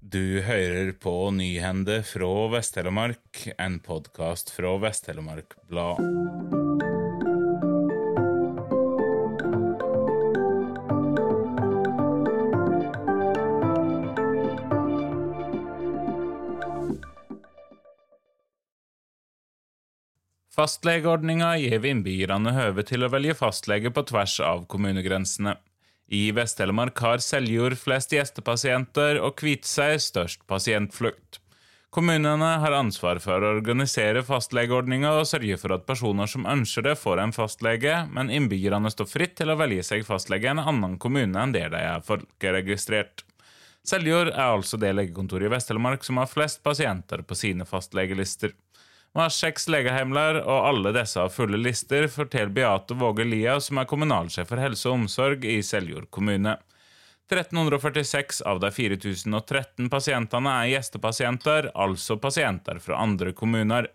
Du hører på Nyhende fra Vest-Telemark, en podkast fra Vest-Telemark Blad. Fastlegeordninga gir innbyggerne høve til å velge fastlege på tvers av kommunegrensene. I Vest-Telemark har Seljord flest gjestepasienter og Kviteseid størst pasientflukt. Kommunene har ansvar for å organisere fastlegeordninga og sørge for at personer som ønsker det, får en fastlege, men innbyggerne står fritt til å velge seg fastlege i en annen kommune enn der de er folkeregistrert. Seljord er altså det legekontoret i Vest-Telemark som har flest pasienter på sine fastlegelister. Vi har seks legehjemler, og alle disse har fulle lister, forteller Beate Våge Lia, som er kommunalsjef for helse og omsorg i Seljord kommune. 1346 av de 4013 pasientene er gjestepasienter, altså pasienter fra andre kommuner.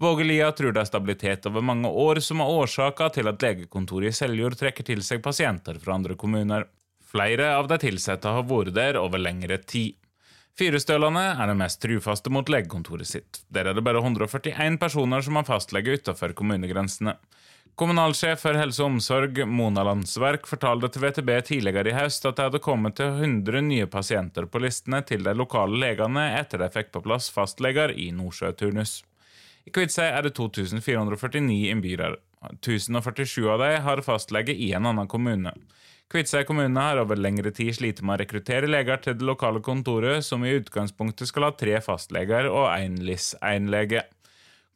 Våge Lia tror det er stabilitet over mange år som er årsaka til at legekontoret i Seljord trekker til seg pasienter fra andre kommuner. Flere av de ansatte har vært der over lengre tid. Firestølene er det mest trufaste mot legekontoret sitt. Der er det bare 141 personer som har fastlege utenfor kommunegrensene. Kommunalsjef for helse og omsorg, Mona Landsverk, fortalte til VTB tidligere i høst at det hadde kommet til 100 nye pasienter på listene til de lokale legene etter de fikk på plass fastleger i Nordsjøturnus. I Kviteseid er det 2449 innbyggere. 1047 av dem har fastlege i en annen kommune. Kviteseid kommune har over lengre tid slitt med å rekruttere leger til det lokale kontoret, som i utgangspunktet skal ha tre fastleger og én LIS-1-lege.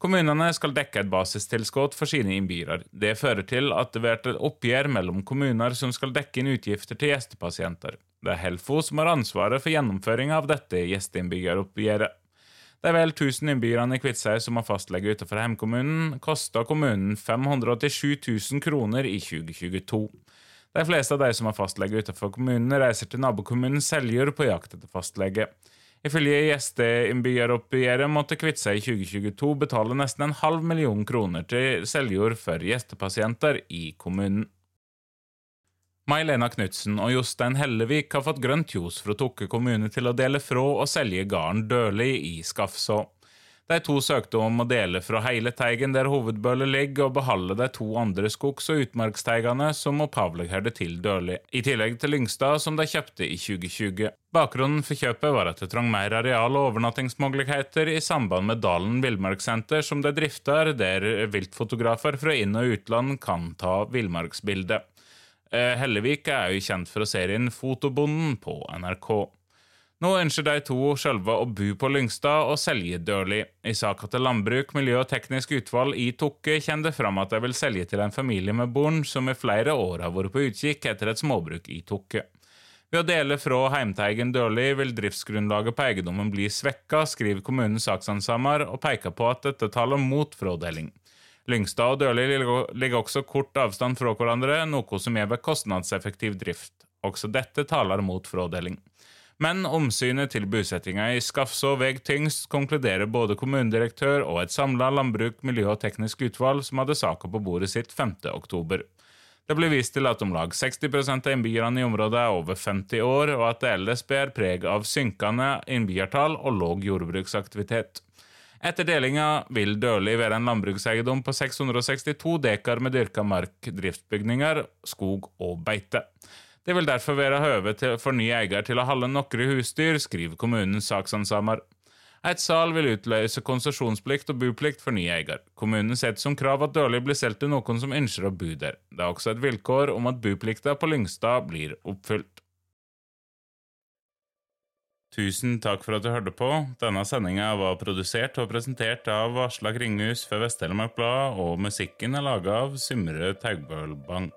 Kommunene skal dekke et basistilskudd for sine innbyggere. Det fører til at det blir et oppgjør mellom kommuner som skal dekke inn utgifter til gjestepasienter. Det er Helfo som har ansvaret for gjennomføringa av dette gjesteinnbyggeroppgjøret. De vel 1000 innbyggerne i Kviteseid som har fastlege utenfor hjemkommunen, kosta kommunen 587 000 kroner i 2022. De fleste av de som har fastlege utenfor kommunen, reiser til nabokommunen Seljord på jakt etter fastlege. Ifølge gjesteinnbyggeroppgjøret måtte Kviteseid i 2022 betale nesten en halv million kroner til Seljord for gjestepasienter i kommunen. May-Lena Knutsen og Jostein Hellevik har fått grønt ljos fra Tokke kommune til å dele fra og selge gården Døli i Skafså. De to søkte om å dele fra hele teigen der hovedbølet ligger, og beholde de to andre skogs- og utmarksteigene som opphavlig hørte til Dørli, i tillegg til Lyngstad, som de kjøpte i 2020. Bakgrunnen for kjøpet var at det trang mer areal og overnattingsmuligheter i samband med Dalen villmarkssenter, som de drifter, der viltfotografer fra inn- og utland kan ta villmarksbilde. Eh, Hellevik er jo kjent for serien Fotobonden på NRK. Nå ønsker de to sjølve å bo på Lyngstad og selge Dørli. I saka til Landbruk, miljø og teknisk utvalg i Tokke kommer det fram at de vil selge til en familie med barn som i flere år har vært på utkikk etter et småbruk i Tokke. Ved å dele fra heimteigen Dørli vil driftsgrunnlaget på eiendommen bli svekka, skriver kommunens saksansammer, og peker på at dette taler mot frådeling. Lyngstad og Dørli ligger også kort avstand fra hverandre, noe som gjør kostnadseffektiv drift. Også dette taler mot frådeling. Men omsynet til bosettinga i Skafså veg tyngst, konkluderer både kommunedirektør og et samla landbruk, miljø og teknisk utvalg som hadde saka på bordet sitt 5. oktober. Det blir vist til at om lag 60% av innbyggerne i området er over 50 år, og at det ellers bærer preg av synkende innbyggertall og låg jordbruksaktivitet. Etter delinga vil Dørli være en landbrukseiendom på 662 dekar med dyrka mark, driftsbygninger, skog og beite. Det vil derfor være høve for ny eier til å holde noen husdyr, skriver kommunens saksansammer. Et sal vil utløse konsesjonsplikt og buplikt for ny eier. Kommunen setter som krav at Dørli blir solgt til noen som ønsker å bo der. Det er også et vilkår om at buplikta på Lyngstad blir oppfylt. Tusen takk for at du hørte på. Denne sendinga var produsert og presentert av Aslak Ringhus for Vest-Telemark Blad, og musikken er laga av Symre Taugbølbang.